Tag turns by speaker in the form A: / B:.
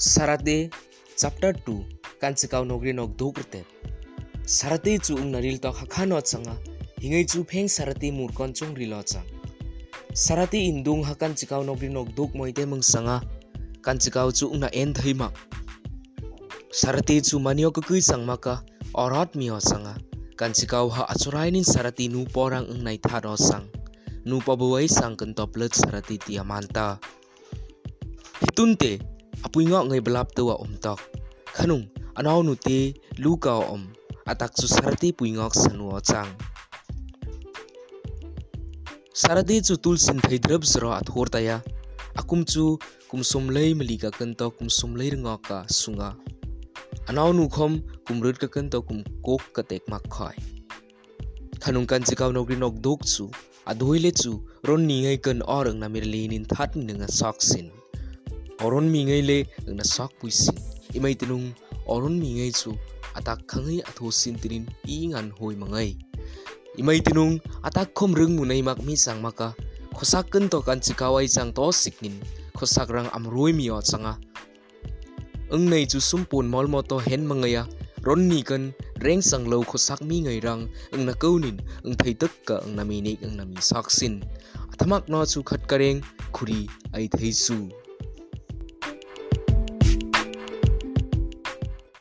A: Sarate chapter 2 kan chikau nogri nog dogrte Sarate chu ung naril to hakhano changa hingai chu pheng sarate murkon chung rilo chang. Sarate indung hakan chikau nogri nog dog moite mung sanga kan chikau chu ung na en thaima Sarate chu manio ka kui sang maka orat mio sanga kan chikau ha achurainin sarati nu porang ung nai tharo sang nu pabuai sang kan toplet sarati tiamanta. Hitunte apui ngok ngai belap tua om tok khanung anau nu te lu om. Atak su sarati pui ngok sanuo chang sarati chu tul sin thai drab zro athor taya akum chu kum som lei mali ka kan kum som lei ngok ka sunga. Anau nu khom kum rut ka kan kum kok ka tek mak khoi khanung kan chikaw nokri nok dok chu adhoile chu ron ni ngai kan orang na mir lenin that ninga sok sin oron mi ngai le na sak puisin imai tinung oron mi ngai chu atak khangai atho sin tinin i ngan hoi mangai imai tinung atak khom rung mu nei mak mi sang maka khosak kan to kan chikawai chang to siknin khosak rang amroi mi o changa eng nei chu sumpun mol mo to hen mangaya ron ni kan reng sang lo khosak mi ngai rang eng na kaunin eng thai tak ka eng na mi nei eng na mi sak sin athamak no chu khat kareng khuri ai thai su